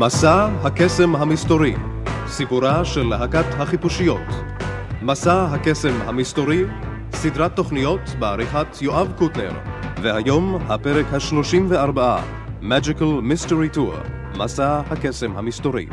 מסע הקסם המסתורי, סיפורה של להקת החיפושיות. מסע הקסם המסתורי, סדרת תוכניות בעריכת יואב קוטנר, והיום הפרק ה-34, Magical Mystery Tour, מסע הקסם המסתורי.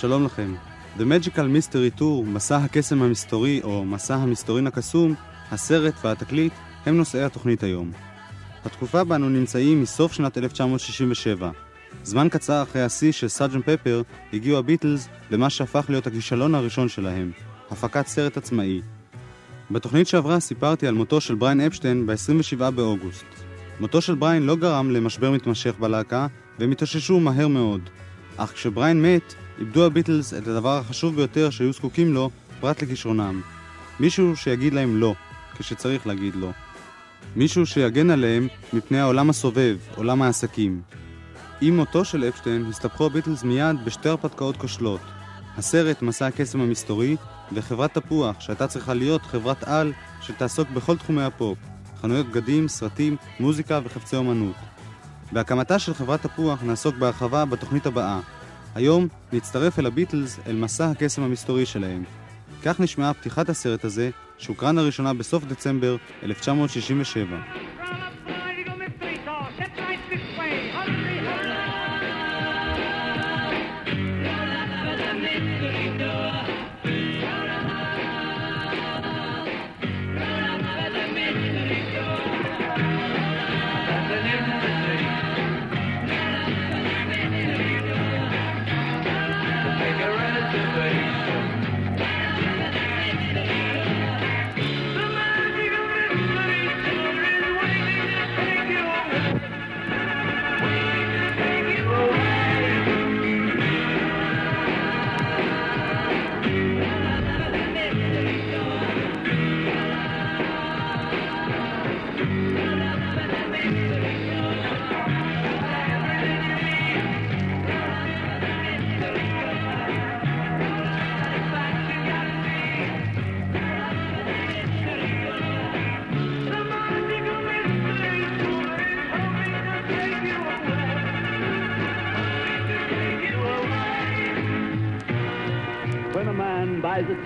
שלום לכם. The Magical Mystery Tour, מסע הקסם המסתורי או מסע המסתורין הקסום, הסרט והתקליט הם נושאי התוכנית היום. התקופה בה אנו נמצאים מסוף שנת 1967. זמן קצר אחרי השיא של סרג'נט פפר הגיעו הביטלס למה שהפך להיות הכישלון הראשון שלהם, הפקת סרט עצמאי. בתוכנית שעברה סיפרתי על מותו של בריין אפשטיין ב-27 באוגוסט. מותו של בריין לא גרם למשבר מתמשך בלהקה, והם התאוששו מהר מאוד. אך כשבריין מת, איבדו הביטלס את הדבר החשוב ביותר שהיו זקוקים לו, פרט לכישרונם. מישהו שיגיד להם לא, כשצריך להגיד לא. מישהו שיגן עליהם מפני העולם הסובב, עולם העסקים. עם מותו של אפשטיין הסתבכו הביטלס מיד בשתי הרפתקאות כושלות. הסרט מסע הקסם המסתורי וחברת תפוח שהייתה צריכה להיות חברת על שתעסוק בכל תחומי הפופ חנויות בגדים, סרטים, מוזיקה וחפצי אומנות. בהקמתה של חברת תפוח נעסוק בהרחבה בתוכנית הבאה. היום נצטרף אל הביטלס אל מסע הקסם המסתורי שלהם. כך נשמעה פתיחת הסרט הזה, שהוקרן לראשונה בסוף דצמבר 1967.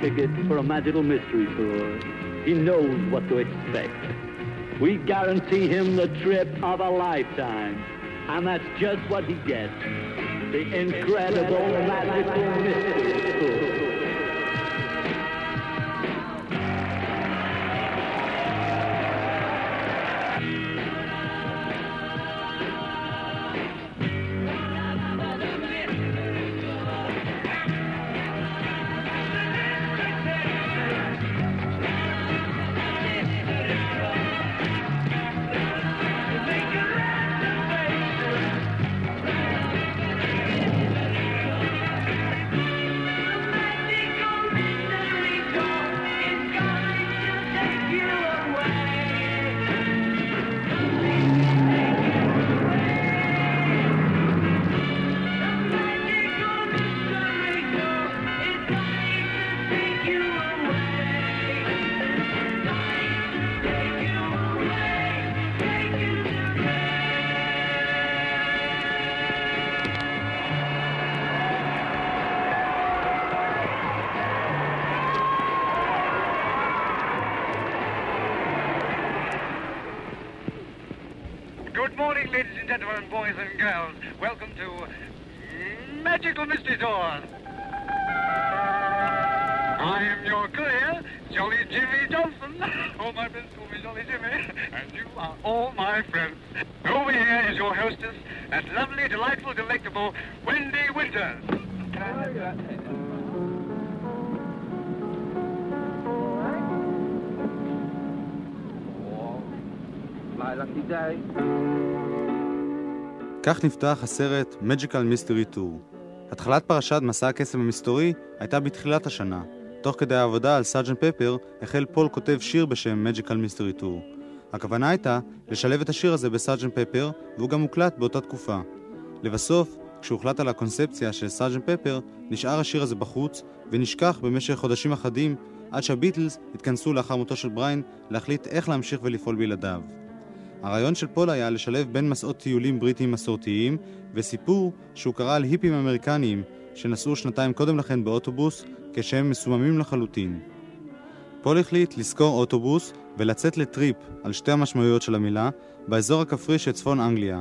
Ticket for a magical mystery tour, he knows what to expect. We guarantee him the trip of a lifetime. And that's just what he gets. The incredible magical mystery tour. To Magical Mystery Tour. I am your courier, Jolly Jimmy Johnson. All my friends call me Jolly Jimmy, and you are all my friends. Over here is your hostess, that lovely, delightful, delectable Wendy Winters. My lucky day. כך נפתח הסרט Magical Mystery Tour. התחלת פרשת מסע הקסם המסתורי הייתה בתחילת השנה. תוך כדי העבודה על סארג'נט פפר, החל פול כותב שיר בשם Magical Mystery Tour. הכוונה הייתה לשלב את השיר הזה בסארג'נט פפר, והוא גם הוקלט באותה תקופה. לבסוף, כשהוחלט על הקונספציה של סארג'נט פפר, נשאר השיר הזה בחוץ, ונשכח במשך חודשים אחדים, עד שהביטלס התכנסו לאחר מותו של בריין להחליט איך להמשיך ולפעול בלעדיו. הרעיון של פול היה לשלב בין מסעות טיולים בריטיים מסורתיים וסיפור שהוא קרא על היפים אמריקניים שנסעו שנתיים קודם לכן באוטובוס כשהם מסוממים לחלוטין. פול החליט לשכור אוטובוס ולצאת לטריפ, על שתי המשמעויות של המילה, באזור הכפרי של צפון אנגליה.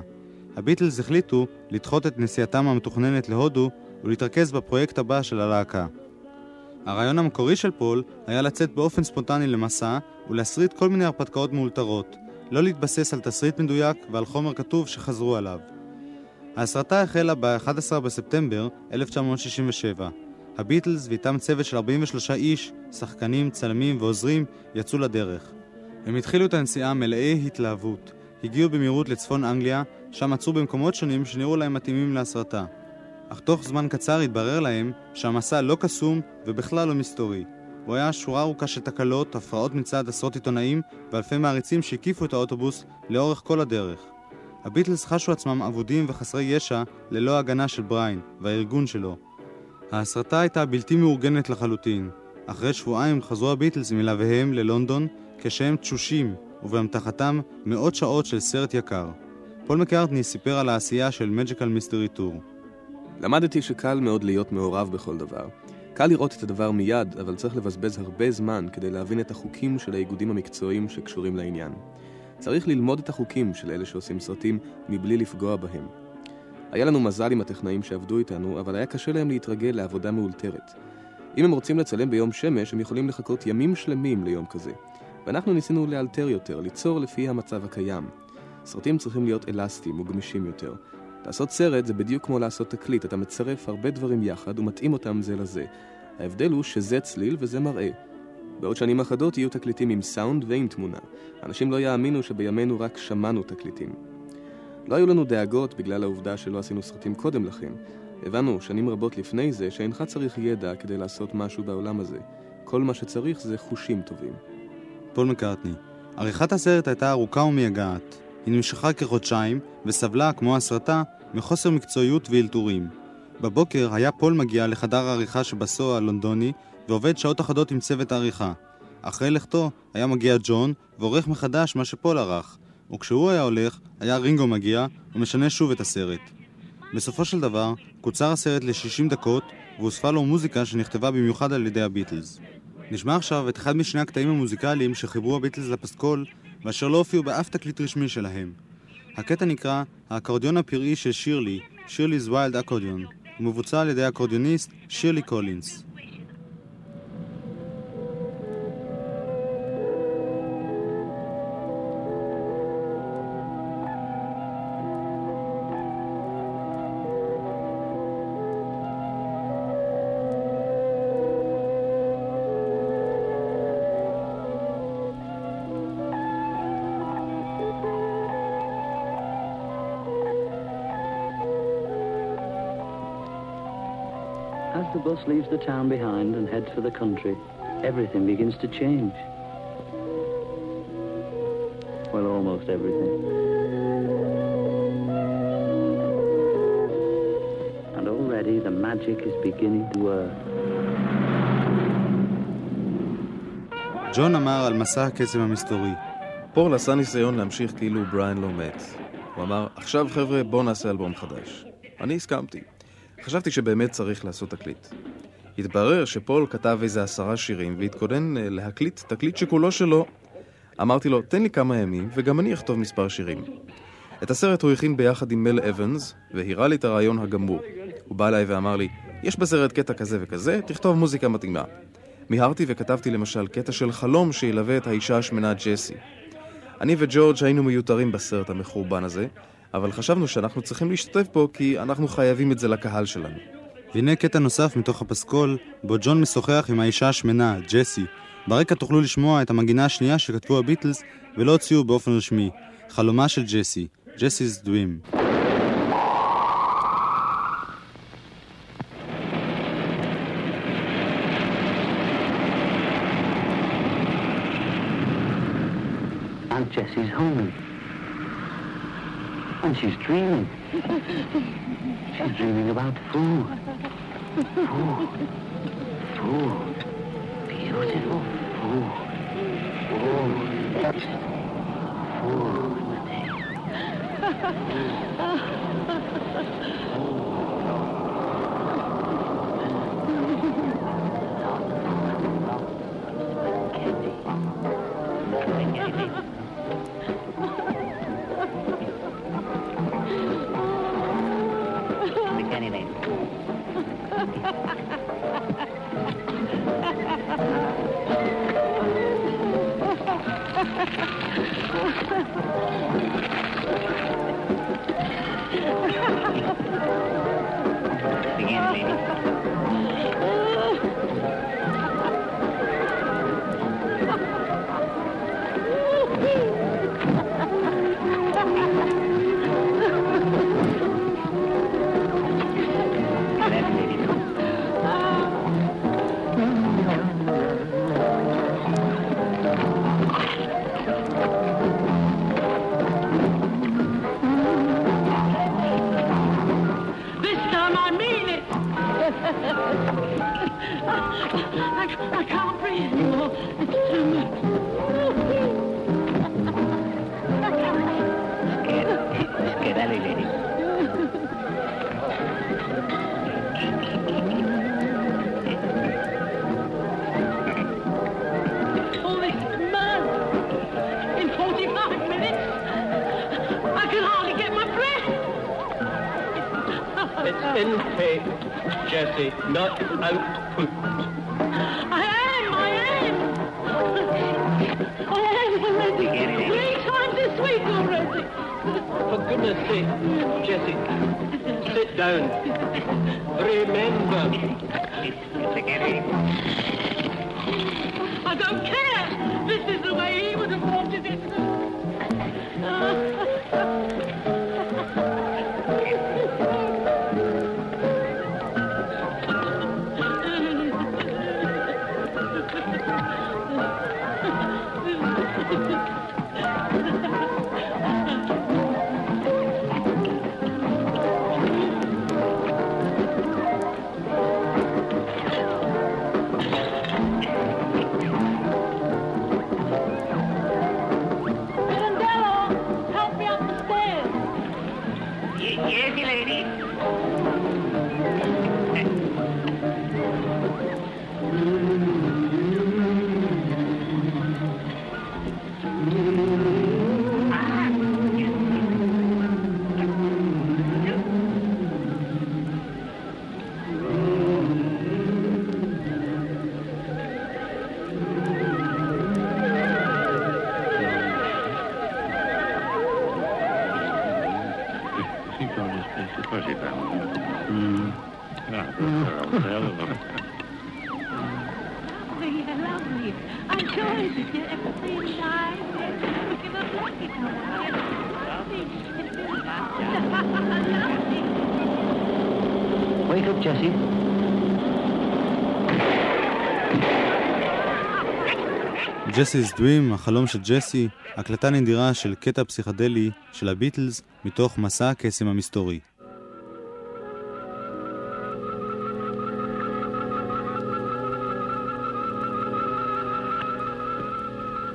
הביטלס החליטו לדחות את נסיעתם המתוכננת להודו ולהתרכז בפרויקט הבא של הלהקה. הרעיון המקורי של פול היה לצאת באופן ספונטני למסע ולהסריט כל מיני הרפתקאות מאולתרות, לא להתבסס על תסריט מדויק ועל חומר כתוב שחזרו עליו. ההסרטה החלה ב-11 בספטמבר 1967. הביטלס ואיתם צוות של 43 איש, שחקנים, צלמים ועוזרים, יצאו לדרך. הם התחילו את הנסיעה מלאי התלהבות. הגיעו במהירות לצפון אנגליה, שם עצרו במקומות שונים שנראו להם מתאימים להסרטה. אך תוך זמן קצר התברר להם שהמסע לא קסום ובכלל לא מסתורי. הוא היה שורה ארוכה של תקלות, הפרעות מצד עשרות עיתונאים ואלפי מעריצים שהקיפו את האוטובוס לאורך כל הדרך. הביטלס חשו עצמם אבודים וחסרי ישע ללא הגנה של בריין והארגון שלו. ההסרטה הייתה בלתי מאורגנת לחלוטין. אחרי שבועיים חזרו הביטלס מלוויהם ללונדון כשהם תשושים ובאמתחתם מאות שעות של סרט יקר. פול מקארטני סיפר על העשייה של Magical Mystery Tour. למדתי שקל מאוד להיות מעורב בכל דבר. קל לראות את הדבר מיד, אבל צריך לבזבז הרבה זמן כדי להבין את החוקים של האיגודים המקצועיים שקשורים לעניין. צריך ללמוד את החוקים של אלה שעושים סרטים מבלי לפגוע בהם. היה לנו מזל עם הטכנאים שעבדו איתנו, אבל היה קשה להם להתרגל לעבודה מאולתרת. אם הם רוצים לצלם ביום שמש, הם יכולים לחכות ימים שלמים ליום כזה. ואנחנו ניסינו לאלתר יותר, ליצור לפי המצב הקיים. סרטים צריכים להיות אלסטיים וגמישים יותר. לעשות סרט זה בדיוק כמו לעשות תקליט, אתה מצרף הרבה דברים יחד ומתאים אותם זה לזה. ההבדל הוא שזה צליל וזה מראה. בעוד שנים אחדות יהיו תקליטים עם סאונד ועם תמונה. אנשים לא יאמינו שבימינו רק שמענו תקליטים. לא היו לנו דאגות בגלל העובדה שלא עשינו סרטים קודם לכן. הבנו שנים רבות לפני זה שאינך צריך ידע כדי לעשות משהו בעולם הזה. כל מה שצריך זה חושים טובים. פול מקארטני עריכת הסרט הייתה ארוכה ומייגעת. היא נמשכה כחודשיים וסבלה, כמו הסרטה, מחוסר מקצועיות ואלתורים. בבוקר היה פול מגיע לחדר העריכה שבסו הלונדוני ועובד שעות אחדות עם צוות העריכה. אחרי לכתו היה מגיע ג'ון ועורך מחדש מה שפול ערך, וכשהוא היה הולך, היה רינגו מגיע ומשנה שוב את הסרט. בסופו של דבר, קוצר הסרט ל-60 דקות והוספה לו מוזיקה שנכתבה במיוחד על ידי הביטלס. נשמע עכשיו את אחד משני הקטעים המוזיקליים שחיברו הביטלס לפסקול ואשר לא הופיעו באף תקליט רשמי שלהם. הקטע נקרא האקורדיון הפראי של שירלי, Shirley's Wild Accordion, ומבוצע על ידי האקורדיוניסט שירלי קולינס. Bus leaves the town behind and heads for the country, everything begins to change. Well, almost everything. And already the magic is beginning to work. ג'ון אמר על מסע הקסם המסתורי. פול עשה ניסיון להמשיך כאילו בריין לא מת. הוא אמר, עכשיו חבר'ה, בואו נעשה אלבום חדש. אני הסכמתי. חשבתי שבאמת צריך לעשות תקליט. התברר שפול כתב איזה עשרה שירים והתכונן אה, להקליט תקליט שכולו שלו. אמרתי לו, תן לי כמה ימים וגם אני אכתוב מספר שירים. את הסרט הוא הכין ביחד עם מל אבנס, והראה לי את הרעיון הגמור. הוא בא אליי ואמר לי, יש בסרט קטע כזה וכזה, תכתוב מוזיקה מתאימה. מיהרתי וכתבתי למשל קטע של חלום שילווה את האישה השמנה ג'סי. אני וג'ורג' היינו מיותרים בסרט המחורבן הזה, אבל חשבנו שאנחנו צריכים להשתתף בו כי אנחנו חייבים את זה לקהל שלנו. והנה קטע נוסף מתוך הפסקול, בו ג'ון משוחח עם האישה השמנה, ג'סי. ברקע תוכלו לשמוע את המגינה השנייה שכתבו הביטלס ולא הוציאו באופן רשמי, חלומה של ג'סי, ג'סי's Dream. Jessie's home. And she's dreaming. she's dreaming about food. Food. Food. Beautiful food. Food. Food. This I am, I am. I am already. Three times this week already. For goodness sake, Jesse, sit down. Remember, I don't care. This is the way he would have wanted it. ג'סי's Dream, החלום של ג'סי, הקלטה נדירה של קטע פסיכדלי של הביטלס מתוך מסע הקסם המסתורי.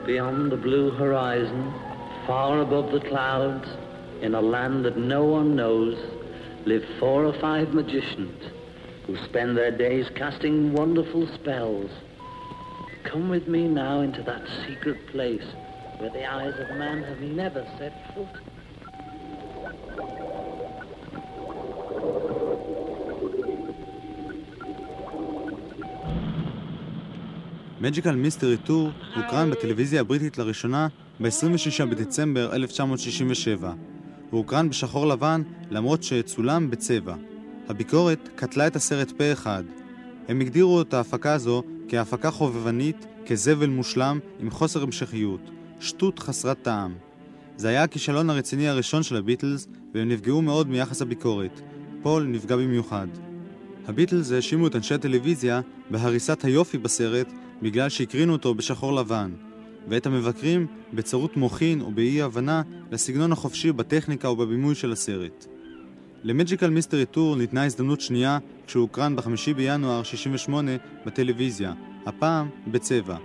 Beyond the blue horizon, far above the clouds, in a land that no one knows, live four or five magicians who spend their days casting wonderful spells. Come with me now into that secret place where the eyes of man have never set foot. מג'יקל מיסטרי טור הוקרן בטלוויזיה הבריטית לראשונה ב-26 בדצמבר 1967. הוא הוקרן בשחור לבן למרות שצולם בצבע. הביקורת קטלה את הסרט פה אחד. הם הגדירו את ההפקה הזו כהפקה חובבנית, כזבל מושלם עם חוסר המשכיות, שטות חסרת טעם. זה היה הכישלון הרציני הראשון של הביטלס, והם נפגעו מאוד מיחס הביקורת. פול נפגע במיוחד. הביטלס האשימו את אנשי הטלוויזיה בהריסת היופי בסרט בגלל שהקרינו אותו בשחור לבן, ואת המבקרים בצרות מוחין או באי הבנה לסגנון החופשי בטכניקה ובבימוי של הסרט. למג'יקל מיסטרי טור ניתנה הזדמנות שנייה כשהוקרן ב-5 בינואר 68 בטלוויזיה, הפעם בצבע.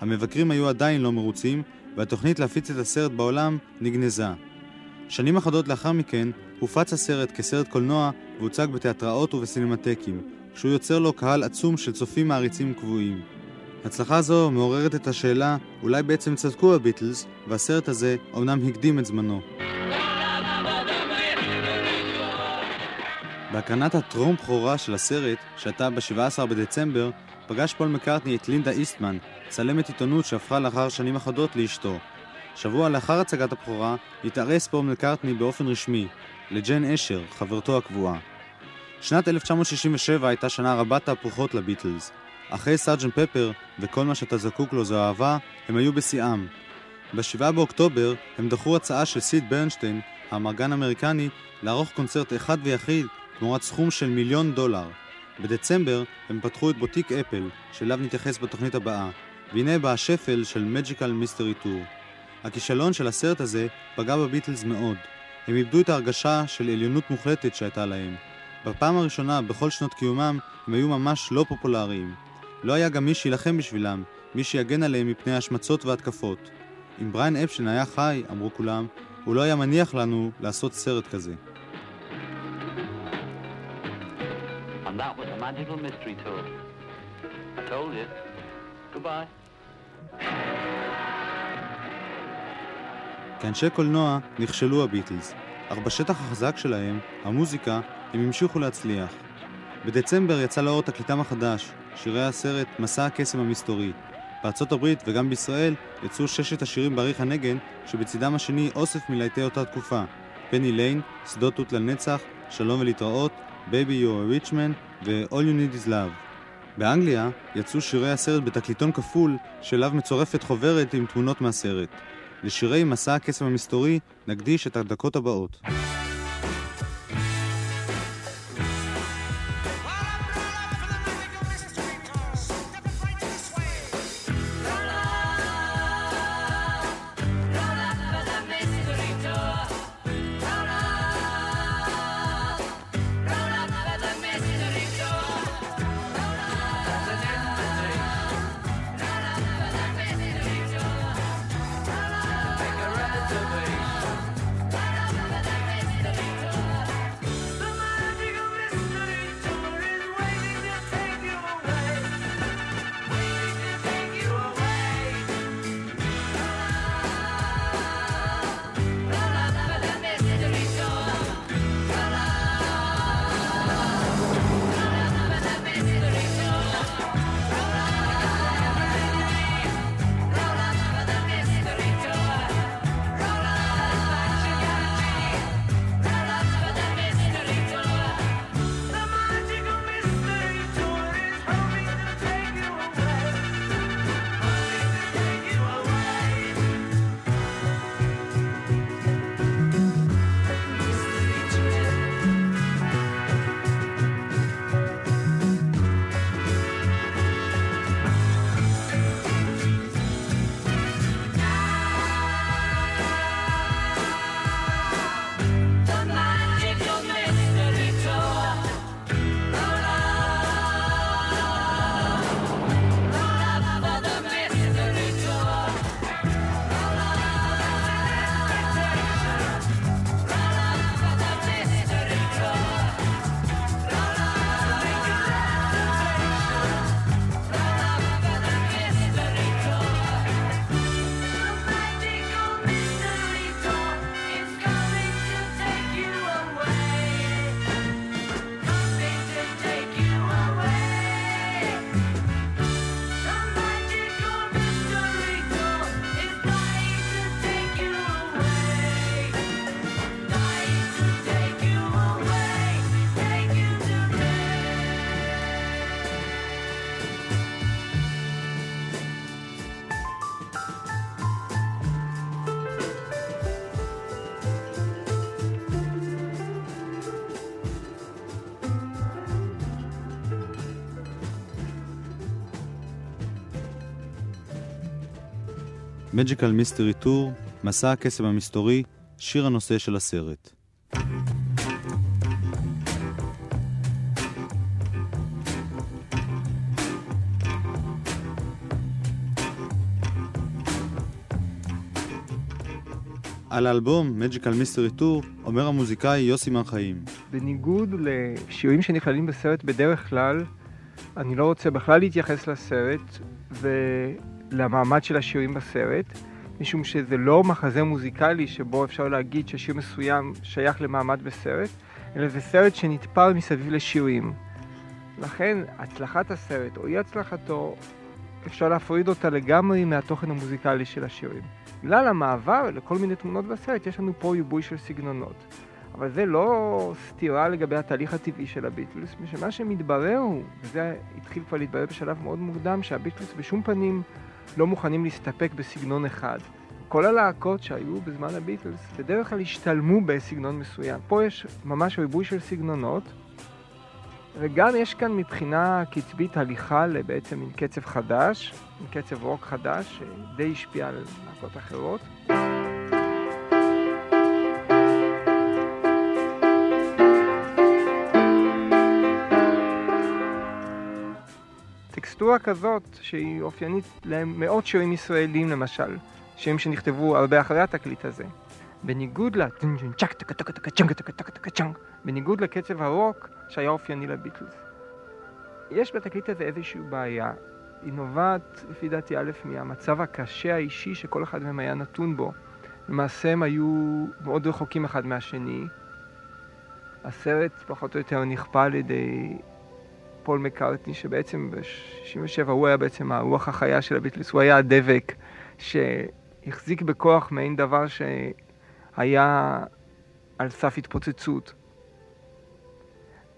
המבקרים היו עדיין לא מרוצים, והתוכנית להפיץ את הסרט בעולם נגנזה. שנים אחדות לאחר מכן הופץ הסרט כסרט קולנוע והוצג בתיאטראות ובסינמטקים, שהוא יוצר לו קהל עצום של צופים מעריצים קבועים. הצלחה זו מעוררת את השאלה אולי בעצם צדקו הביטלס, והסרט הזה אומנם הקדים את זמנו. בהקרנת הטרום בכורה של הסרט, שהייתה ב-17 בדצמבר, פגש פול מקארטני את לינדה איסטמן, צלמת עיתונות שהפכה לאחר שנים אחדות לאשתו. שבוע לאחר הצגת הבכורה, התארס פול מקארטני באופן רשמי, לג'ן אשר, חברתו הקבועה. שנת 1967 הייתה שנה רבת תהפוכות לביטלס. אחרי Sergeant Pepper וכל מה שאתה זקוק לו זו אהבה, הם היו בשיאם. ב-7 באוקטובר הם דחו הצעה של סיד ברנשטיין, האמרגן האמריקני, לערוך קונצרט אחד ויחיד תמורת סכום של מיליון דולר. בדצמבר הם פתחו את בוטיק אפל, שאליו נתייחס בתוכנית הבאה, והנה בא השפל של מג'יקל מיסטרי טור. הכישלון של הסרט הזה פגע בביטלס מאוד. הם איבדו את ההרגשה של עליונות מוחלטת שהייתה להם. בפעם הראשונה בכל שנות קיומם הם היו ממש לא פופולריים. לא היה גם מי שיילחם בשבילם, מי שיגן עליהם מפני השמצות והתקפות. אם בריין אפשטיין היה חי, אמרו כולם, הוא לא היה מניח לנו לעשות סרט כזה. That was a magical mystery tour. I told you. Goodbye. כאנשי קולנוע נכשלו הביטלס, אך בשטח החזק שלהם, המוזיקה, הם המשיכו להצליח. בדצמבר יצא לאור תקליטם החדש, שירי הסרט מסע הקסם המסתורי. בארצות הברית וגם בישראל יצאו ששת השירים בעריך הנגן, שבצידם השני אוסף מלהיטי אותה תקופה. פני ליין, שדות תות לנצח, שלום ולהתראות, Baby You a ו-All You Need Is Love. באנגליה יצאו שירי הסרט בתקליטון כפול, שאליו מצורפת חוברת עם תמונות מהסרט. לשירי מסע הקסם המסתורי נקדיש את הדקות הבאות. Magical Mystery Tour, מסע הקסם המסתורי, שיר הנושא של הסרט. על האלבום Magical Mystery Tour אומר המוזיקאי יוסי מר-חיים. בניגוד לשירים שנכללים בסרט בדרך כלל, אני לא רוצה בכלל להתייחס לסרט ולמעמד של השירים בסרט, משום שזה לא מחזה מוזיקלי שבו אפשר להגיד ששיר מסוים שייך למעמד בסרט, אלא זה סרט שנתפר מסביב לשירים. לכן הצלחת הסרט או אי הצלחתו, אפשר להפריד אותה לגמרי מהתוכן המוזיקלי של השירים. בגלל המעבר לכל מיני תמונות בסרט, יש לנו פה ריבוי של סגנונות. אבל זה לא סתירה לגבי התהליך הטבעי של הביטלס, שמה שמתברר הוא, וזה התחיל כבר להתברר בשלב מאוד מוקדם, שהביטלס בשום פנים לא מוכנים להסתפק בסגנון אחד. כל הלהקות שהיו בזמן הביטלס בדרך כלל השתלמו בסגנון מסוים. פה יש ממש ריבוי של סגנונות, וגם יש כאן מבחינה קצבית הליכה בעצם עם קצב חדש, עם קצב רוק חדש, שדי השפיע על להקות אחרות. טקסטורה כזאת שהיא אופיינית למאות שירים ישראלים למשל, שירים שנכתבו הרבה אחרי התקליט הזה. בניגוד ל... בניגוד לקצב הרוק שהיה אופייני לביטלס. יש בתקליט הזה איזושהי בעיה. היא נובעת, לפי דעתי, א', מהמצב הקשה האישי שכל אחד מהם היה נתון בו. למעשה הם היו מאוד רחוקים אחד מהשני. הסרט פחות או יותר נכפה על ידי פול מקארטני, שבעצם ב-67' הוא היה בעצם הרוח החיה של הביטלס, הוא היה הדבק שהחזיק בכוח מעין דבר שהיה על סף התפוצצות.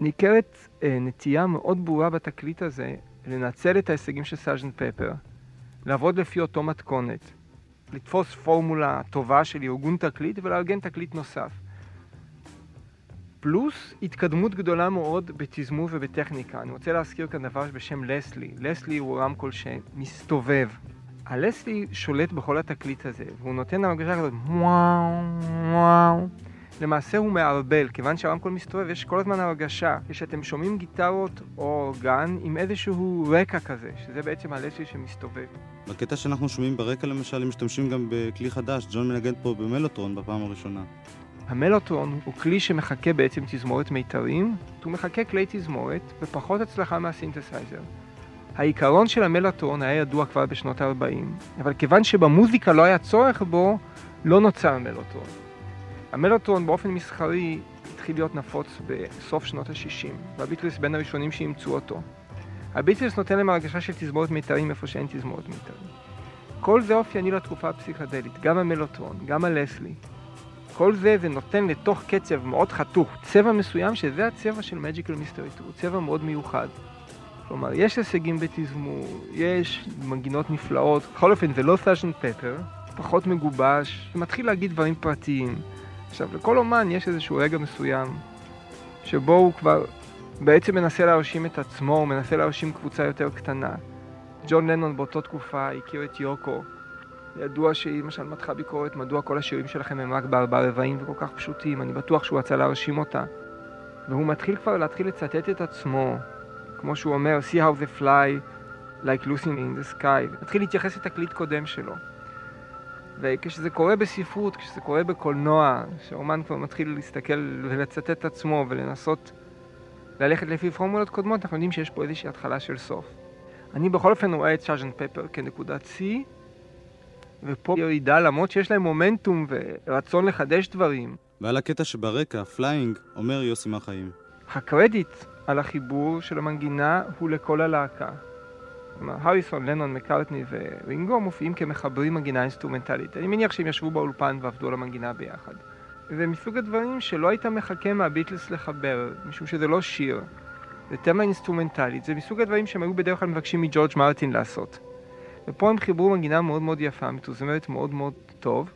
ניכרת אה, נטייה מאוד ברורה בתקליט הזה לנצל את ההישגים של סאז'נט פפר, לעבוד לפי אותו מתכונת, לתפוס פורמולה טובה של ארגון תקליט ולארגן תקליט נוסף. פלוס התקדמות גדולה מאוד בתזמור ובטכניקה. אני רוצה להזכיר כאן דבר בשם לסלי. לסלי הוא רמקול שמסתובב. הלסלי שולט בכל התקליט הזה, והוא נותן הרגשה כזאת וואו וואו. למעשה הוא מערבל, כיוון שהרמקול מסתובב, יש כל הזמן הרגשה שאתם שומעים גיטרות או אורגן עם איזשהו רקע כזה, שזה בעצם הלסלי שמסתובב. בקטע שאנחנו שומעים ברקע למשל, הם משתמשים גם בכלי חדש, ג'ון מנגן פה במלוטרון בפעם הראשונה. המלוטרון הוא כלי שמחכה בעצם תזמורת מיתרים, הוא מחכה כלי תזמורת ופחות הצלחה מהסינתסייזר. העיקרון של המלוטרון היה ידוע כבר בשנות ה-40, אבל כיוון שבמוזיקה לא היה צורך בו, לא נוצר המלוטרון. המלוטרון באופן מסחרי התחיל להיות נפוץ בסוף שנות ה-60, והביטלס בין הראשונים שאימצו אותו. הביטלס נותן להם הרגשה של תזמורת מיתרים איפה שאין תזמורת מיתרים. כל זה אופייני לתקופה הפסיכדלית, גם המלוטרון, גם הלסלי. כל זה זה נותן לתוך קצב מאוד חתוך, צבע מסוים שזה הצבע של Magical Mystery הוא צבע מאוד מיוחד. כלומר, יש הישגים בתזמור, יש מנגינות נפלאות, בכל אופן זה לא סאז'נט פפר, פחות מגובש, מתחיל להגיד דברים פרטיים. עכשיו, לכל אומן יש איזשהו רגע מסוים שבו הוא כבר בעצם מנסה להרשים את עצמו, הוא מנסה להרשים קבוצה יותר קטנה. ג'ון לנון באותו תקופה הכיר את יוקו. ידוע שהיא למשל מתחה ביקורת מדוע כל השירים שלכם הם רק בארבעה רבעים וכל כך פשוטים, אני בטוח שהוא רצה להרשים אותה. והוא מתחיל כבר להתחיל לצטט את עצמו, כמו שהוא אומר, see how they fly like Lucy in the sky, מתחיל להתייחס לתקליט קודם שלו. וכשזה קורה בספרות, כשזה קורה בקולנוע, שאומן כבר מתחיל להסתכל ולצטט את עצמו ולנסות ללכת לפי פורמולות קודמות, אנחנו יודעים שיש פה איזושהי התחלה של סוף. אני בכל אופן רואה את Sergeant Pepper כנקודת שיא, ופה ירידה למרות שיש להם מומנטום ורצון לחדש דברים. ועל הקטע שברקע, Flying, אומר יוסי מהחיים. הקרדיט על החיבור של המנגינה הוא לכל הלהקה. כלומר, הריסון, לנון, מקארטני ורינגו מופיעים כמחברים מנגינה אינסטרומנטלית. אני מניח שהם ישבו באולפן ועבדו על המנגינה ביחד. זה מסוג הדברים שלא היית מחכה מהביטלס לחבר, משום שזה לא שיר. זה תמה אינסטרומנטלית, זה מסוג הדברים שהם היו בדרך כלל מבקשים מג'ורג' מרטין לעשות. ופה הם חיברו מנגינה מאוד מאוד יפה, מתוזמרת מאוד מאוד טוב.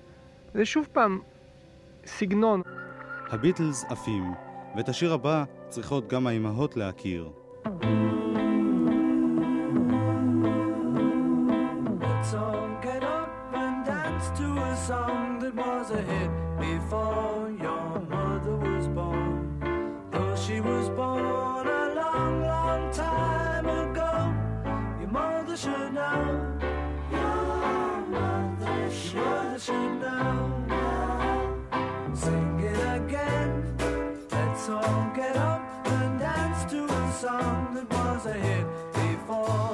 זה שוב פעם סגנון. הביטלס עפים, ואת השיר הבא צריכות גם האימהות להכיר. All get up and song that was a hit before miles ahead. Before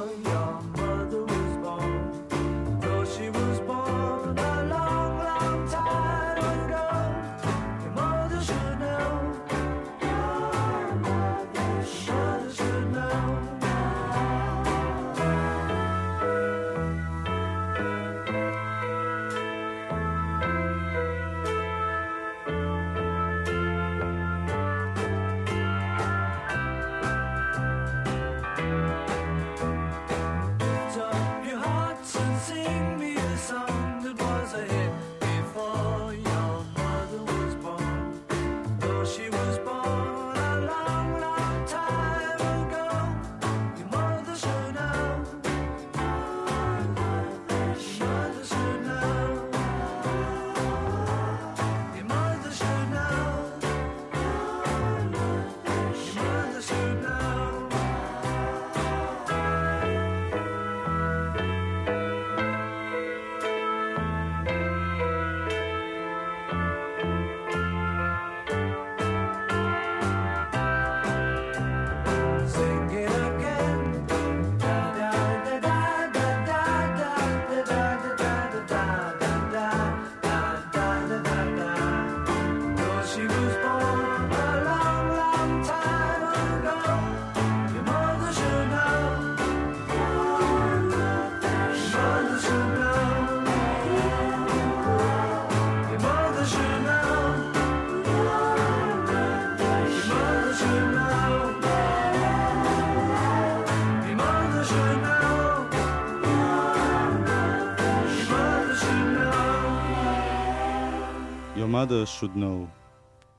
mother should know.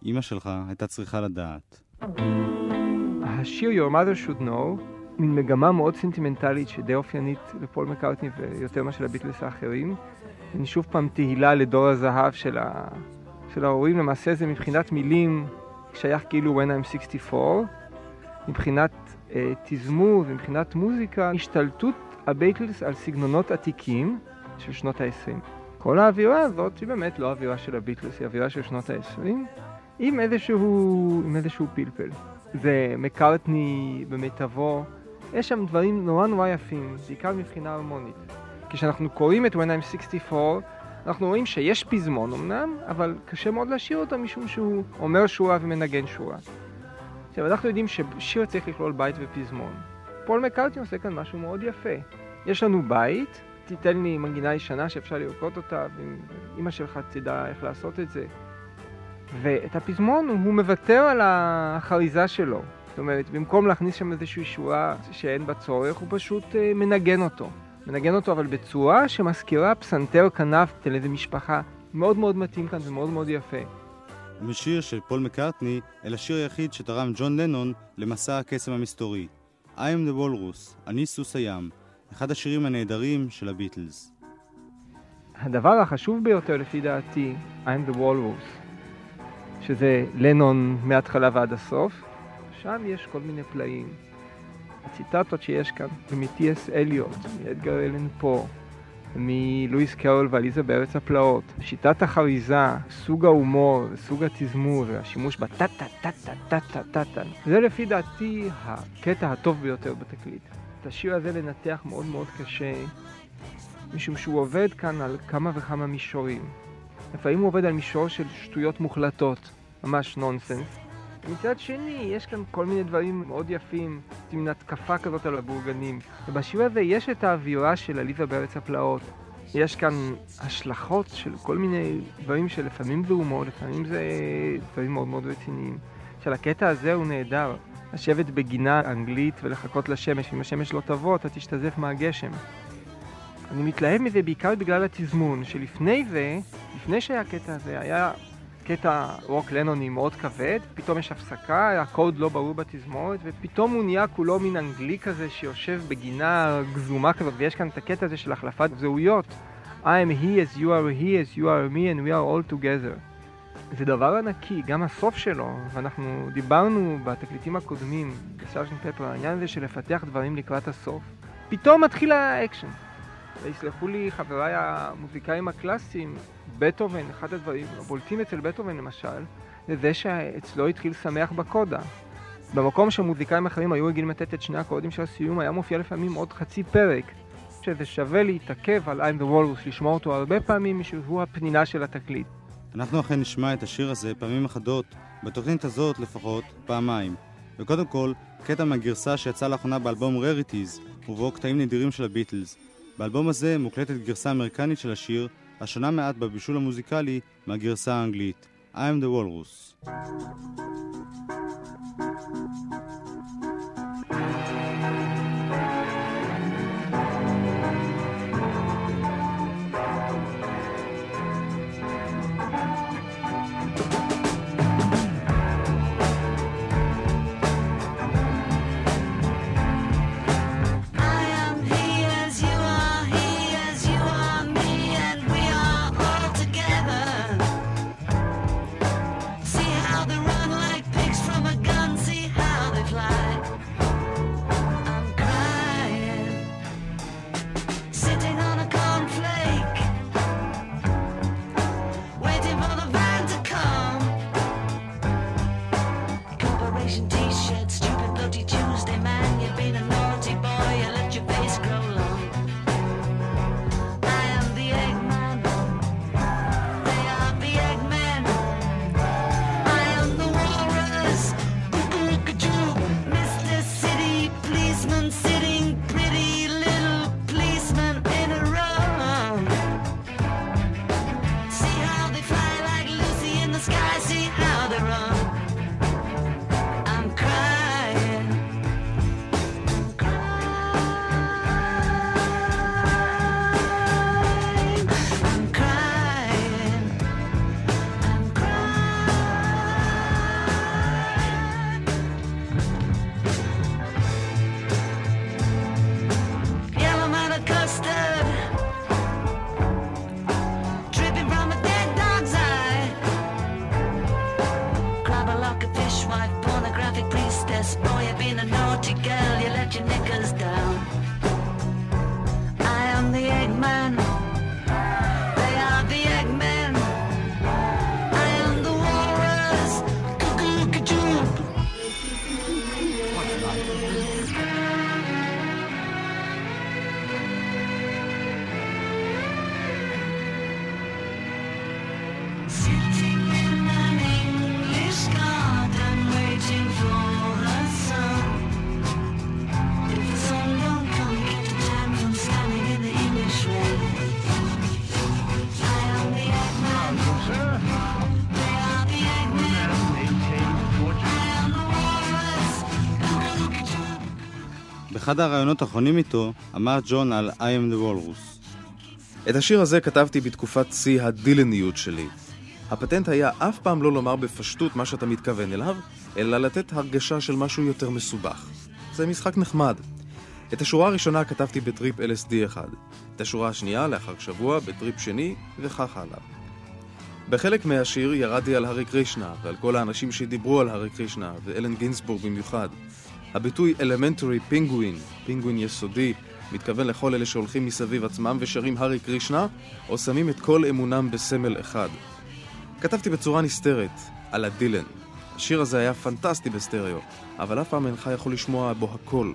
אמא שלך הייתה צריכה לדעת. השיר Your Mother Should Know, מין מגמה מאוד סנטימנטלית שדי אופיינית לפול מקארטני ויותר מאשר לביטלס האחרים. אני שוב פעם תהילה לדור הזהב של, ה... של ההורים, למעשה זה מבחינת מילים שייך כאילו When I'm 64, מבחינת אה, תזמור ומבחינת מוזיקה, השתלטות הביטלס על סגנונות עתיקים של שנות ה-20. כל האווירה הזאת היא באמת לא אווירה של הביטלס, היא אווירה של שנות ה-20, עם איזשהו, עם איזשהו פלפל. זה מקארטני במיטבו, יש שם דברים נורא נורא יפים, בעיקר מבחינה הרמונית. כשאנחנו קוראים את When I'm 64, אנחנו רואים שיש פזמון אמנם, אבל קשה מאוד לשיר אותו משום שהוא אומר שורה ומנגן שורה. עכשיו, אנחנו יודעים ששיר צריך לכלול בית ופזמון. פול מקארטני עושה כאן משהו מאוד יפה. יש לנו בית, תיתן לי מנגינה ישנה שאפשר לרקוד אותה, ואמא שלך תדע איך לעשות את זה. ואת הפזמון הוא מוותר על החריזה שלו. זאת אומרת, במקום להכניס שם איזושהי שורה שאין בה צורך, הוא פשוט אה, מנגן אותו. מנגן אותו אבל בצורה שמזכירה פסנתר כנף של איזה משפחה. מאוד מאוד מתאים כאן ומאוד מאוד יפה. משיר של פול מקארטני אל השיר היחיד שתרם ג'ון לנון למסע הקסם המסתורי. I am the Walrus, אני סוס הים, אחד השירים הנהדרים של הביטלס. הדבר החשוב ביותר לפי דעתי, I'm the Walrus, שזה לנון מההתחלה ועד הסוף, שם יש כל מיני פלאים. הציטטות שיש כאן, זה מ-T.S. אליוט, מאדגר אלן פה, מלואיס קרול ועליזה בארץ הפלאות. שיטת החריזה, סוג ההומור, סוג התזמור, והשימוש בטה-טה-טה-טה-טה-טה-טה. זה לפי דעתי הקטע הטוב ביותר בתקליט. את השיר הזה לנתח מאוד מאוד קשה, משום שהוא עובד כאן על כמה וכמה מישורים. לפעמים הוא עובד על מישור של שטויות מוחלטות, ממש נונסנס. מצד שני, יש כאן כל מיני דברים מאוד יפים, מין התקפה כזאת על הבורגנים. ובשיר הזה יש את האווירה של עליזה בארץ הפלאות. יש כאן השלכות של כל מיני דברים שלפעמים זה הומור, לפעמים זה דברים מאוד מאוד רציניים. עכשיו, הקטע הזה הוא נהדר. לשבת בגינה אנגלית ולחכות לשמש, אם השמש לא תבוא, אתה תשתזף מהגשם. אני מתלהב מזה בעיקר בגלל התזמון, שלפני זה, לפני שהיה הקטע הזה, היה קטע רוק לנוני מאוד כבד, פתאום יש הפסקה, הקוד לא ברור בתזמורת, ופתאום הוא נהיה כולו מין אנגלי כזה שיושב בגינה גזומה כזאת, ויש כאן את הקטע הזה של החלפת זהויות. I am he as you are he as you are me and we are all together. זה דבר ענקי, גם הסוף שלו, ואנחנו דיברנו בתקליטים הקודמים, בסארג'נט פפר, העניין הזה של לפתח דברים לקראת הסוף. פתאום מתחיל האקשן. ויסלחו לי חבריי המוזיקאים הקלאסיים, בטהובן, אחד הדברים הבולטים אצל בטהובן למשל, זה זה שאצלו התחיל שמח בקודה. במקום שמוזיקאים אחרים היו רגילים לתת את שני האקורדים של הסיום, היה מופיע לפעמים עוד חצי פרק. שזה שווה להתעכב על I'm the Walrus, לשמוע אותו הרבה פעמים, שהוא הפנינה של התקליט. אנחנו אכן נשמע את השיר הזה פעמים אחדות, בתוכנית הזאת לפחות, פעמיים. וקודם כל, קטע מהגרסה שיצאה לאחרונה באלבום Rarities, ובו קטעים נדירים של הביטלס. באלבום הזה מוקלטת גרסה אמריקנית של השיר, השונה מעט בבישול המוזיקלי מהגרסה האנגלית, I am the Walrus. I באחד הראיונות האחרונים איתו, אמר ג'ון על I am the Walrus. את השיר הזה כתבתי בתקופת שיא הדילניות שלי. הפטנט היה אף פעם לא לומר בפשטות מה שאתה מתכוון אליו, אלא לתת הרגשה של משהו יותר מסובך. זה משחק נחמד. את השורה הראשונה כתבתי בטריפ LSD אחד, את השורה השנייה לאחר שבוע בטריפ שני, וכך הלאה. בחלק מהשיר ירדתי על הארי קרישנה ועל כל האנשים שדיברו על הארי קרישנה, ואלן גינסבורג במיוחד. הביטוי elementary penguin, פינגווין יסודי, מתכוון לכל אלה שהולכים מסביב עצמם ושרים הארי קרישנה, או שמים את כל אמונם בסמל אחד. כתבתי בצורה נסתרת, א-לה דילן. השיר הזה היה פנטסטי בסטריאו, אבל אף פעם אינך יכול לשמוע בו הכל.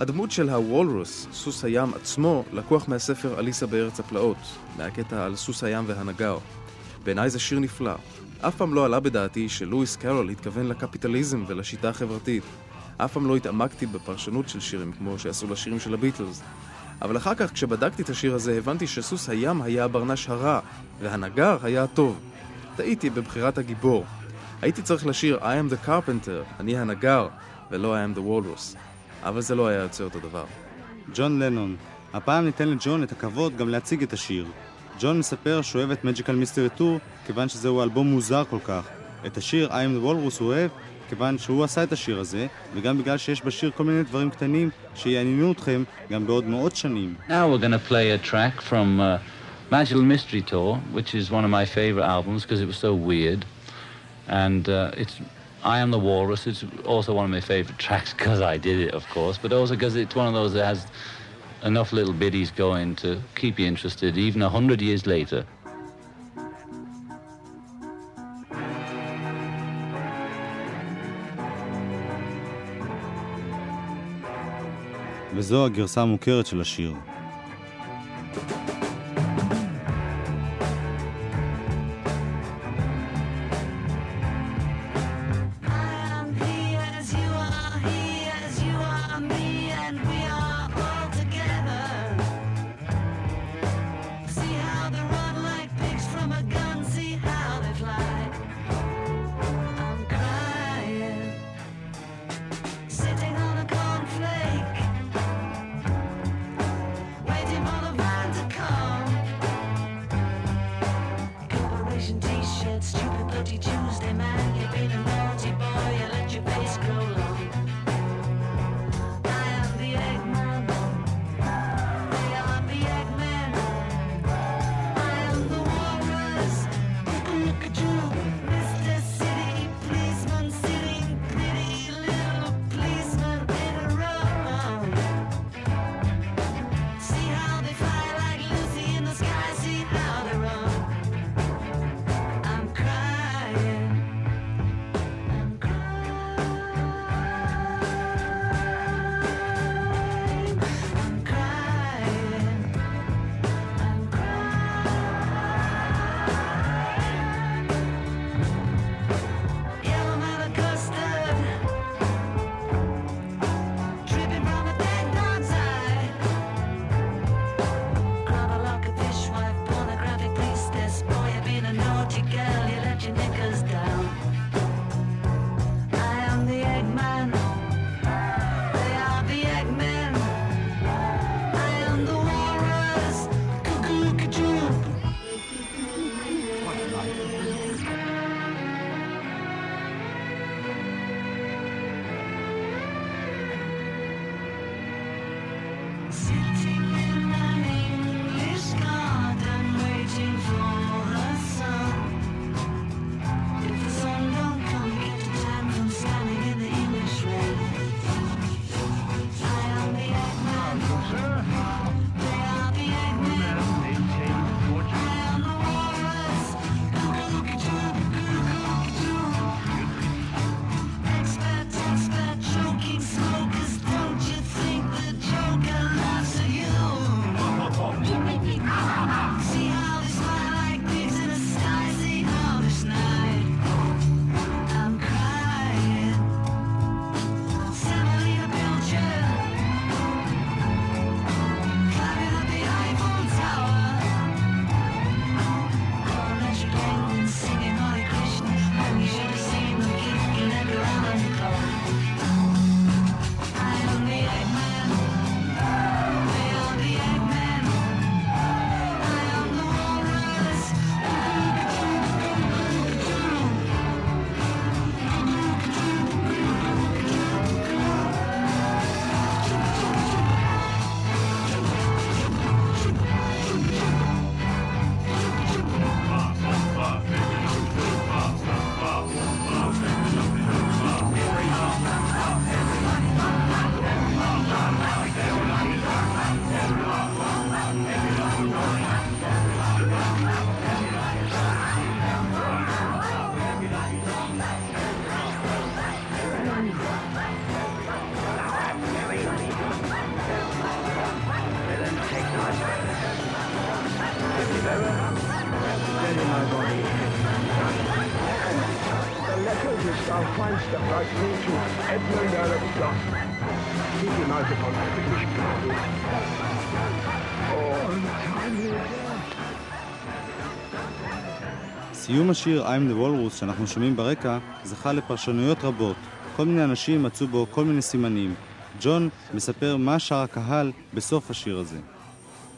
הדמות של הוולרוס, סוס הים עצמו, לקוח מהספר אליסה בארץ הפלאות, מהקטע על סוס הים והנגר. בעיניי זה שיר נפלא. אף פעם לא עלה בדעתי שלואיס קרול התכוון לקפיטליזם ולשיטה החברתית. אף פעם לא התעמקתי בפרשנות של שירים כמו שעשו לשירים של הביטלס. אבל אחר כך, כשבדקתי את השיר הזה, הבנתי שסוס הים היה הברנש הרע, והנגר היה הטוב. טעיתי בבחירת הגיבור. הייתי צריך לשיר I am the carpenter, אני הנגר, ולא I am the walrus. אבל זה לא היה יוצא אותו דבר. ג'ון לנון. הפעם ניתן לג'ון את הכבוד גם להציג את השיר. ג'ון מספר שהוא אוהב את Magical Mystery Tour כיוון שזהו אלבום מוזר כל כך. את השיר I am the Walrus הוא אוהב כיוון שהוא עשה את השיר הזה, וגם בגלל שיש בשיר כל מיני דברים קטנים שיעניינו אתכם גם בעוד מאות שנים. Now we're going to play a track from uh, Magical Mystery Tour, which is one of my favorite albums because it was so weird. And uh, it's I Am the Walrus. It's also one of my favorite tracks because I did it, of course, but also because it's one of those that has enough little biddies going to keep you interested even a hundred years later. וזו הגרסה המוכרת של השיר. סיום השיר I'm the Walrus שאנחנו שומעים ברקע זכה לפרשנויות רבות. כל מיני אנשים מצאו בו כל מיני סימנים. ג'ון מספר מה שר הקהל בסוף השיר הזה.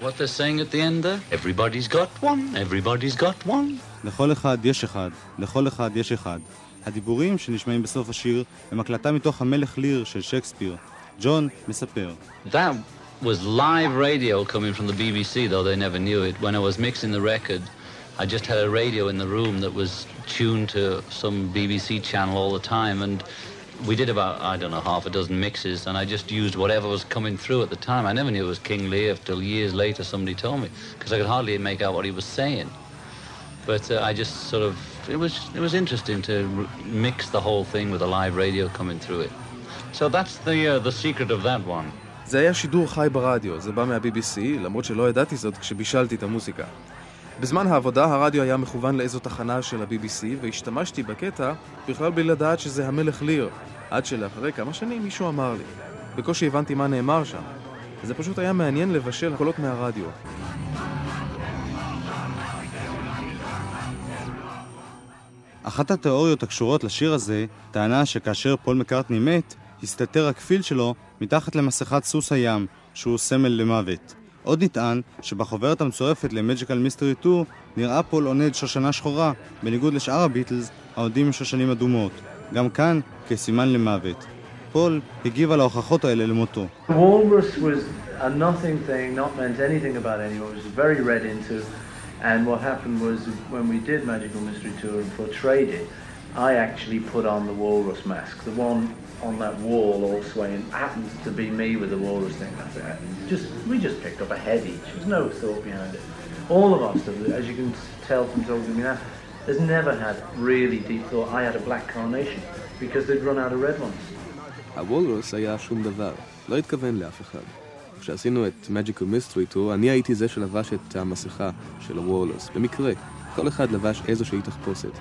What they're saying at the end there? Everybody's got one, everybody's got one. לכל אחד יש אחד, לכל אחד יש אחד. הדיבורים שנשמעים בסוף השיר הם הקלטה מתוך המלך ליר של שייקספיר. ג'ון מספר. That was live radio coming from the BBC, though they never knew it. When I was mixing the record, I just had a radio in the room that was tuned to some BBC channel all the time, and we did about, I don't know, half a dozen mixes, and I just used whatever was coming through at the time. I never knew it was King Lear till years later somebody told me, because I could hardly make out what he was saying. But uh, I just sort of, it was, it was interesting to r- mix the whole thing with a live radio coming through it. So that's the, uh, the secret of that one. זה היה שידור חי ברדיו, זה בא מה-BBC, למרות שלא ידעתי זאת כשבישלתי את המוזיקה. בזמן העבודה הרדיו היה מכוון לאיזו תחנה של ה-BBC, והשתמשתי בקטע בכלל בלי לדעת שזה המלך ליר, עד שלאחרי כמה שנים מישהו אמר לי. בקושי הבנתי מה נאמר שם. זה פשוט היה מעניין לבשל קולות מהרדיו. אחת התיאוריות הקשורות לשיר הזה טענה שכאשר פול מקארטני מת, הסתתר הכפיל שלו מתחת למסכת סוס הים, שהוא סמל למוות. עוד נטען שבחוברת המצורפת ל-Magical Mystery Tour נראה פול עונד שושנה שחורה, בניגוד לשאר הביטלס העונדים עם שושנים אדומות, גם כאן כסימן למוות. פול הגיב על ההוכחות האלה למותו. And what happened was when we did Magical Mystery Tour and portrayed it, I actually put on the walrus mask. The one on that wall all swaying happens to be me with the walrus thing. That's it. Just we just picked up a head each. There's no thought behind it. All of us, as you can tell from talking to me now, has never had really deep thought. I had a black carnation because they'd run out of red ones. הוולרוס היה שום דבר, לא התכוון לאף אחד. כשעשינו את Magical Mystery Tour, אני הייתי זה שלבש את המסכה של הוולרוס. במקרה, כל אחד לבש איזושהי תחפושת.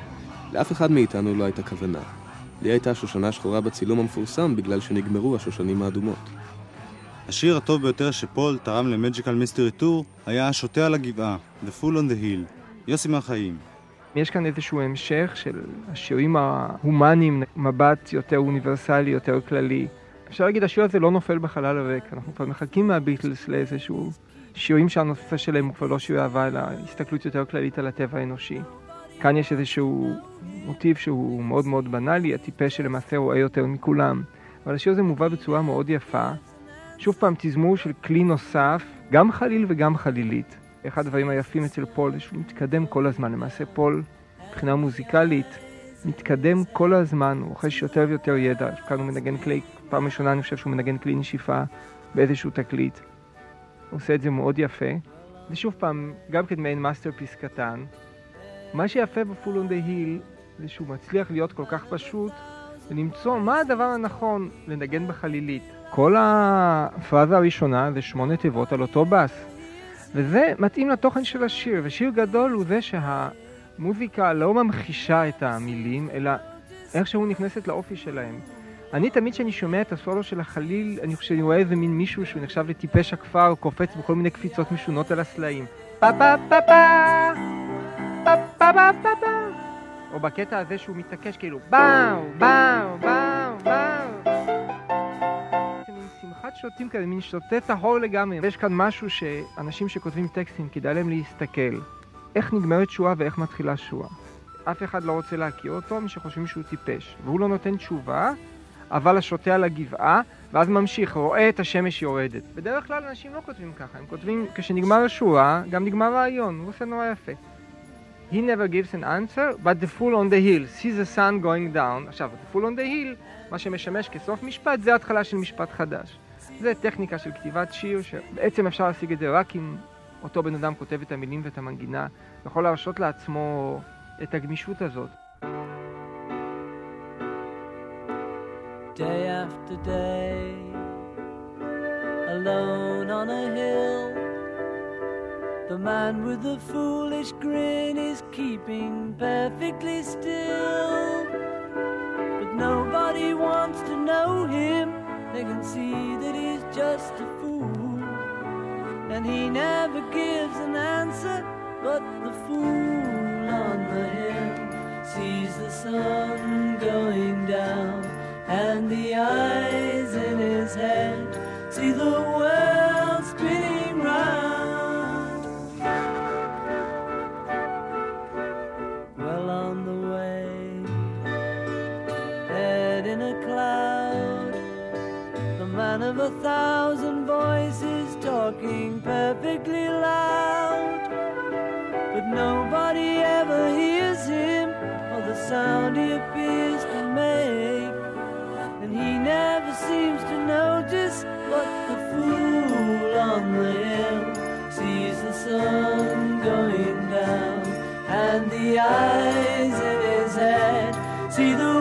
לאף אחד מאיתנו לא הייתה כוונה. לי הייתה שושנה שחורה בצילום המפורסם בגלל שנגמרו השושנים האדומות. השיר הטוב ביותר שפול תרם למג'יקל מיסטרי טור היה השוטה על הגבעה, The Full on the Hill. יוסי מהחיים. יש כאן איזשהו המשך של השירים ההומניים, מבט יותר אוניברסלי, יותר כללי. אפשר להגיד, השיר הזה לא נופל בחלל הריק, אנחנו כבר מחכים מהביטלס לאיזשהו שירים שהנושא שלהם הוא כבר לא שיר אהבה, אלא הסתכלות יותר כללית על הטבע האנושי. כאן יש איזשהו מוטיב שהוא מאוד מאוד בנאלי, הטיפש שלמעשה רואה יותר מכולם. אבל השיר הזה מובא בצורה מאוד יפה. שוב פעם, תזמור של כלי נוסף, גם חליל וגם חלילית. אחד הדברים היפים אצל פול זה שהוא מתקדם כל הזמן. למעשה פול, מבחינה מוזיקלית, מתקדם כל הזמן, הוא רוכש יותר ויותר ידע. כאן הוא מנגן כלי, פעם ראשונה אני חושב שהוא מנגן כלי נשיפה באיזשהו תקליט. הוא עושה את זה מאוד יפה. זה שוב פעם, גם כן מעין masterpiece קטן. מה שיפה ב-Fool on the Hill זה שהוא מצליח להיות כל כך פשוט, ולמצוא מה הדבר הנכון לנגן בחלילית. כל הפראזה הראשונה זה שמונה תיבות על אותו בס, וזה מתאים לתוכן של השיר, ושיר גדול הוא זה שהמוזיקה לא ממחישה את המילים, אלא איכשהו נכנסת לאופי שלהם. אני תמיד כשאני שומע את הסולו של החליל, אני חושב שאני רואה איזה מין מישהו שהוא נחשב לטיפש הכפר, קופץ בכל מיני קפיצות משונות על הסלעים. פה פה פה פה! פה פה פה פה או בקטע הזה שהוא מתעקש כאילו באו, באו, באו, באו. זה מין שמחת שוטים כזה, מין שוטה טהור לגמרי. ויש כאן משהו שאנשים שכותבים טקסטים, כדאי להם להסתכל. איך נגמרת שואה ואיך מתחילה שואה. אף אחד לא רוצה להכיר אותו, מי שחושבים שהוא טיפש. והוא לא נותן תשובה, אבל השוטה על הגבעה, ואז ממשיך, רואה את השמש יורדת. בדרך כלל אנשים לא כותבים ככה, הם כותבים, כשנגמר השורה, גם נגמר רעיון, הוא עושה נורא יפה. He never gives an answer, but the fool on the hill, see the sun going down. עכשיו, the fool on the hill, מה שמשמש כסוף משפט, זה התחלה של משפט חדש. זה טכניקה של כתיבת שיר, שבעצם אפשר להשיג את זה רק אם אותו בן אדם כותב את המילים ואת המנגינה, יכול להרשות לעצמו את הגמישות הזאת. day after day, alone on a hill. The man with the foolish grin is keeping perfectly still. But nobody wants to know him, they can see that he's just a fool. And he never gives an answer, but the fool on the hill sees the sun going down. And the eyes in his head see the world sound he appears to make. And he never seems to notice what the fool on the hill sees the sun going down. And the eyes in his head see the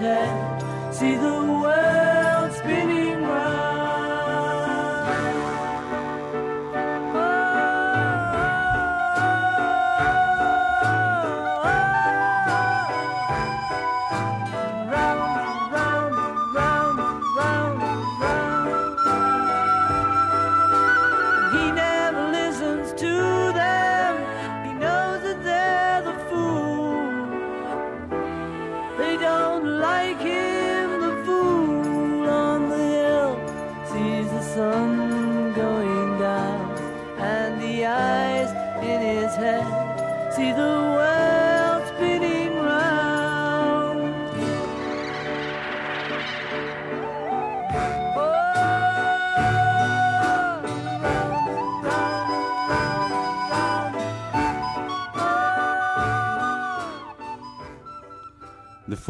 his see the world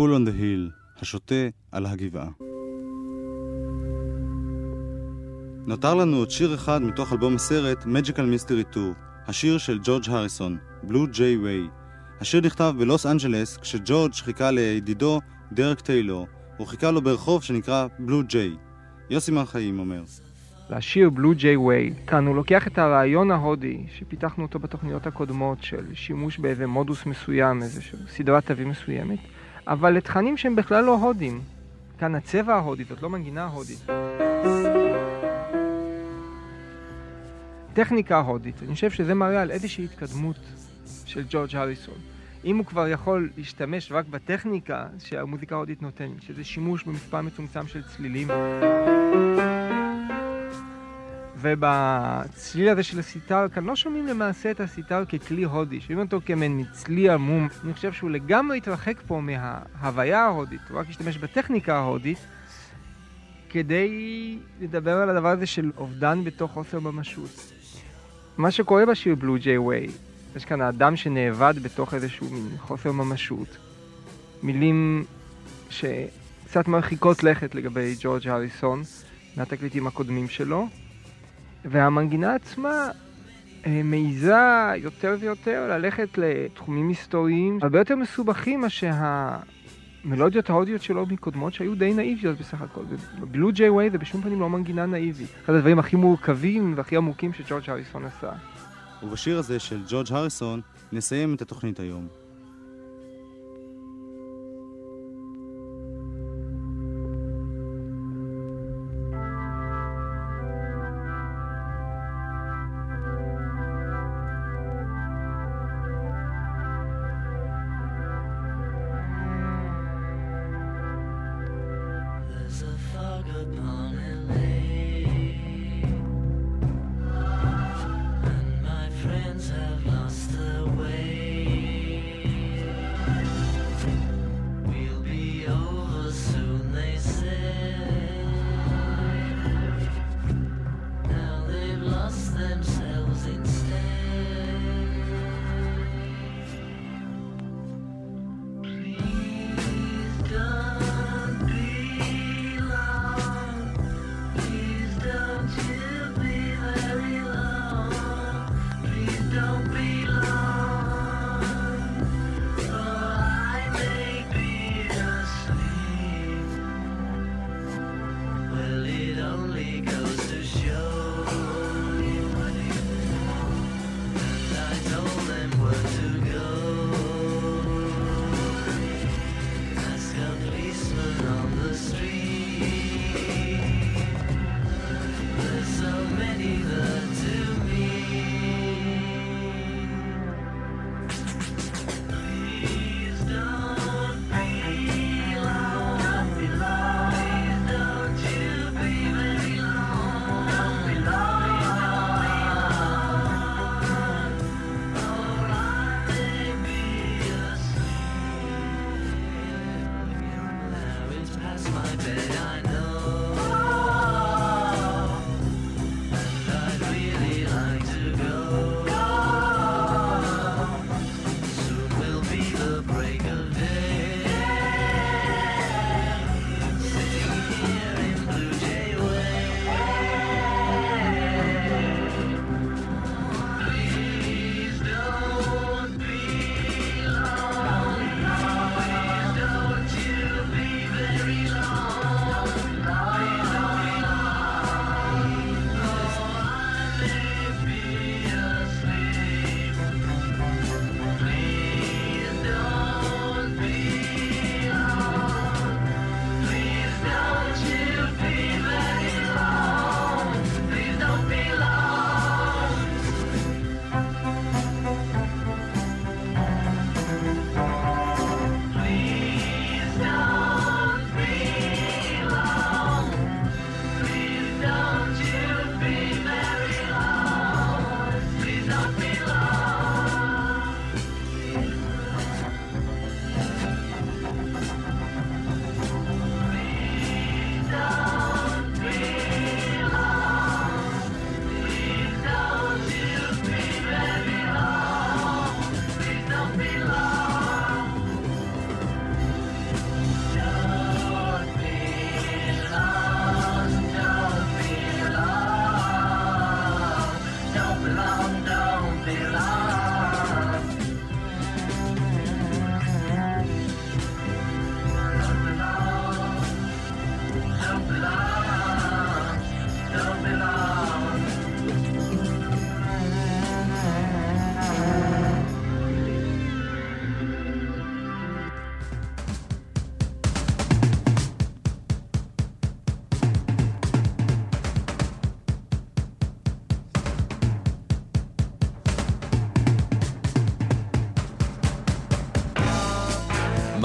Fool on the Hill, השוטה על הגבעה. נותר לנו עוד שיר אחד מתוך אלבום הסרט Magical Mystery Tour, השיר של ג'ורג' הריסון, Blue Jay Way. השיר נכתב בלוס אנג'לס כשג'ורג' חיכה לידידו דרק טיילור, הוא חיכה לו ברחוב שנקרא בלו ג'יי. יוסי מר חיים אומר, לשיר בלו ג'יי ווי. כאן הוא לוקח את הרעיון ההודי, שפיתחנו אותו בתוכניות הקודמות, של שימוש באיזה מודוס מסוים, איזה סדרת תווים מסוימת, אבל לתכנים שהם בכלל לא הודים. כאן הצבע ההודי, זאת לא מנגינה הודית. טכניקה הודית, אני חושב שזה מראה על איזושהי התקדמות של ג'ורג' הריסון. אם הוא כבר יכול להשתמש רק בטכניקה שהמוזיקה ההודית נותנת, שזה שימוש במספר מצומצם של צלילים, ובצליל הזה של הסיטר, כאן לא שומעים למעשה את הסיטר ככלי הודי, שומעים אותו כמין צליל עמום. אני חושב שהוא לגמרי התרחק פה מההוויה ההודית, הוא רק השתמש בטכניקה ההודית כדי לדבר על הדבר הזה של אובדן בתוך חוסר ממשות. מה שקורה בשיר בלו ג'יי ווי, יש כאן האדם שנאבד בתוך איזשהו מין חוסר ממשות. מילים שקצת מרחיקות לכת לגבי ג'ורג' הריסון מהתקליטים הקודמים שלו, והמנגינה עצמה אה, מעיזה יותר ויותר ללכת לתחומים היסטוריים הרבה יותר מסובכים מאשר המלודיות ההודיות שלו מקודמות שהיו די נאיביות בסך הכל. בלו ג'יי ווי זה בשום פנים לא מנגינה נאיבית. אחד הדברים הכי מורכבים והכי עמוקים שג'ורג' הריסון עשה. ובשיר הזה של ג'ורג' הריסון נסיים את התוכנית היום.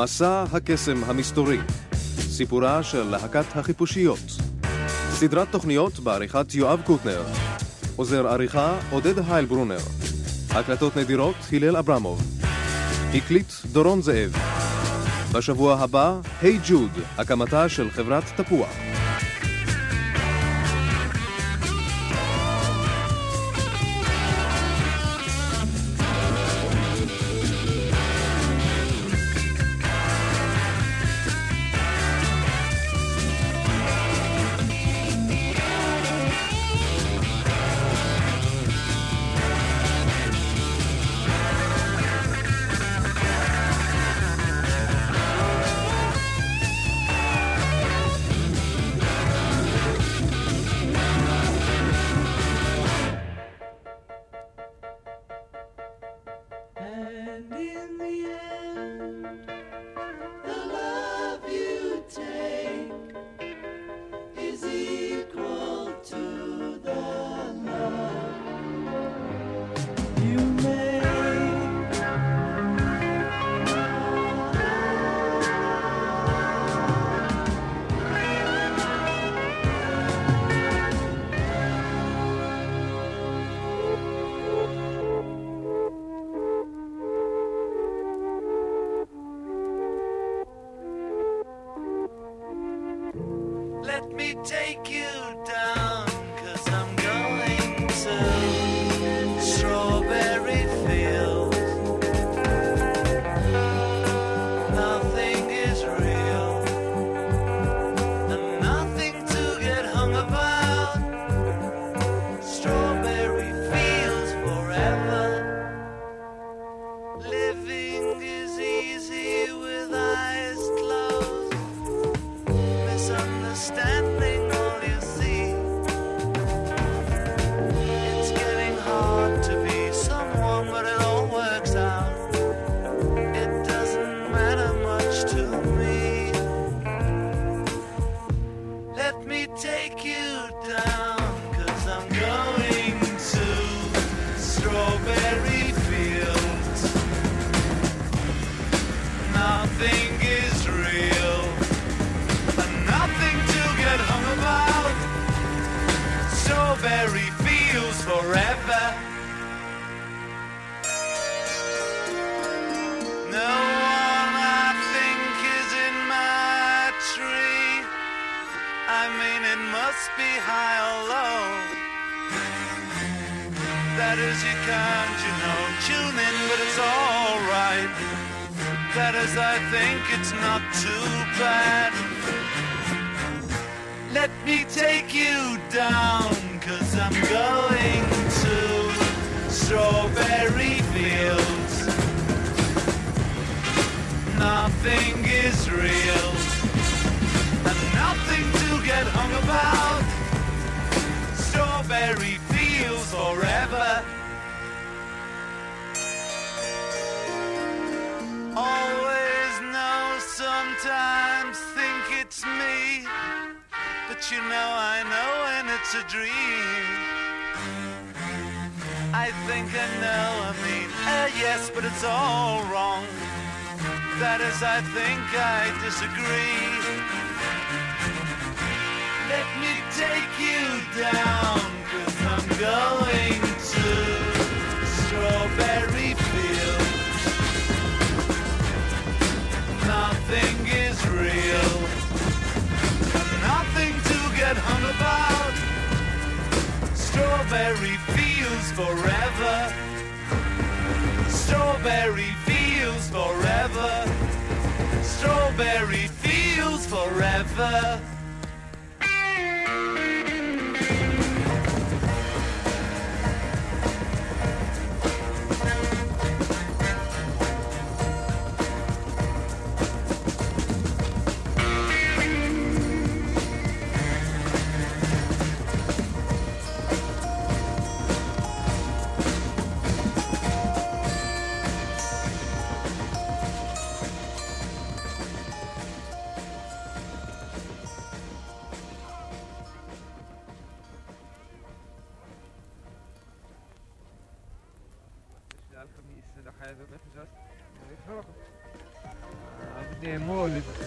מסע הקסם המסתורי, סיפורה של להקת החיפושיות. סדרת תוכניות בעריכת יואב קוטנר. עוזר עריכה עודד היילברונר. הקלטות נדירות הלל אברמוב. הקליט דורון זאב. בשבוע הבא, היי hey ג'וד, הקמתה של חברת תפוח. That is, you can't, you know, tune in, but it's alright. That is, I think it's not too bad. Let me take you down, cause I'm going to strawberry fields. Nothing is real, and nothing to get hung about. Strawberry sometimes think it's me. But you know I know when it's a dream. I think I know, I mean, uh, yes, but it's all wrong. That is, I think I disagree. Let me take you down, cause I'm going Strawberry fields forever. Strawberry fields forever. Strawberry fields forever. Jawohl.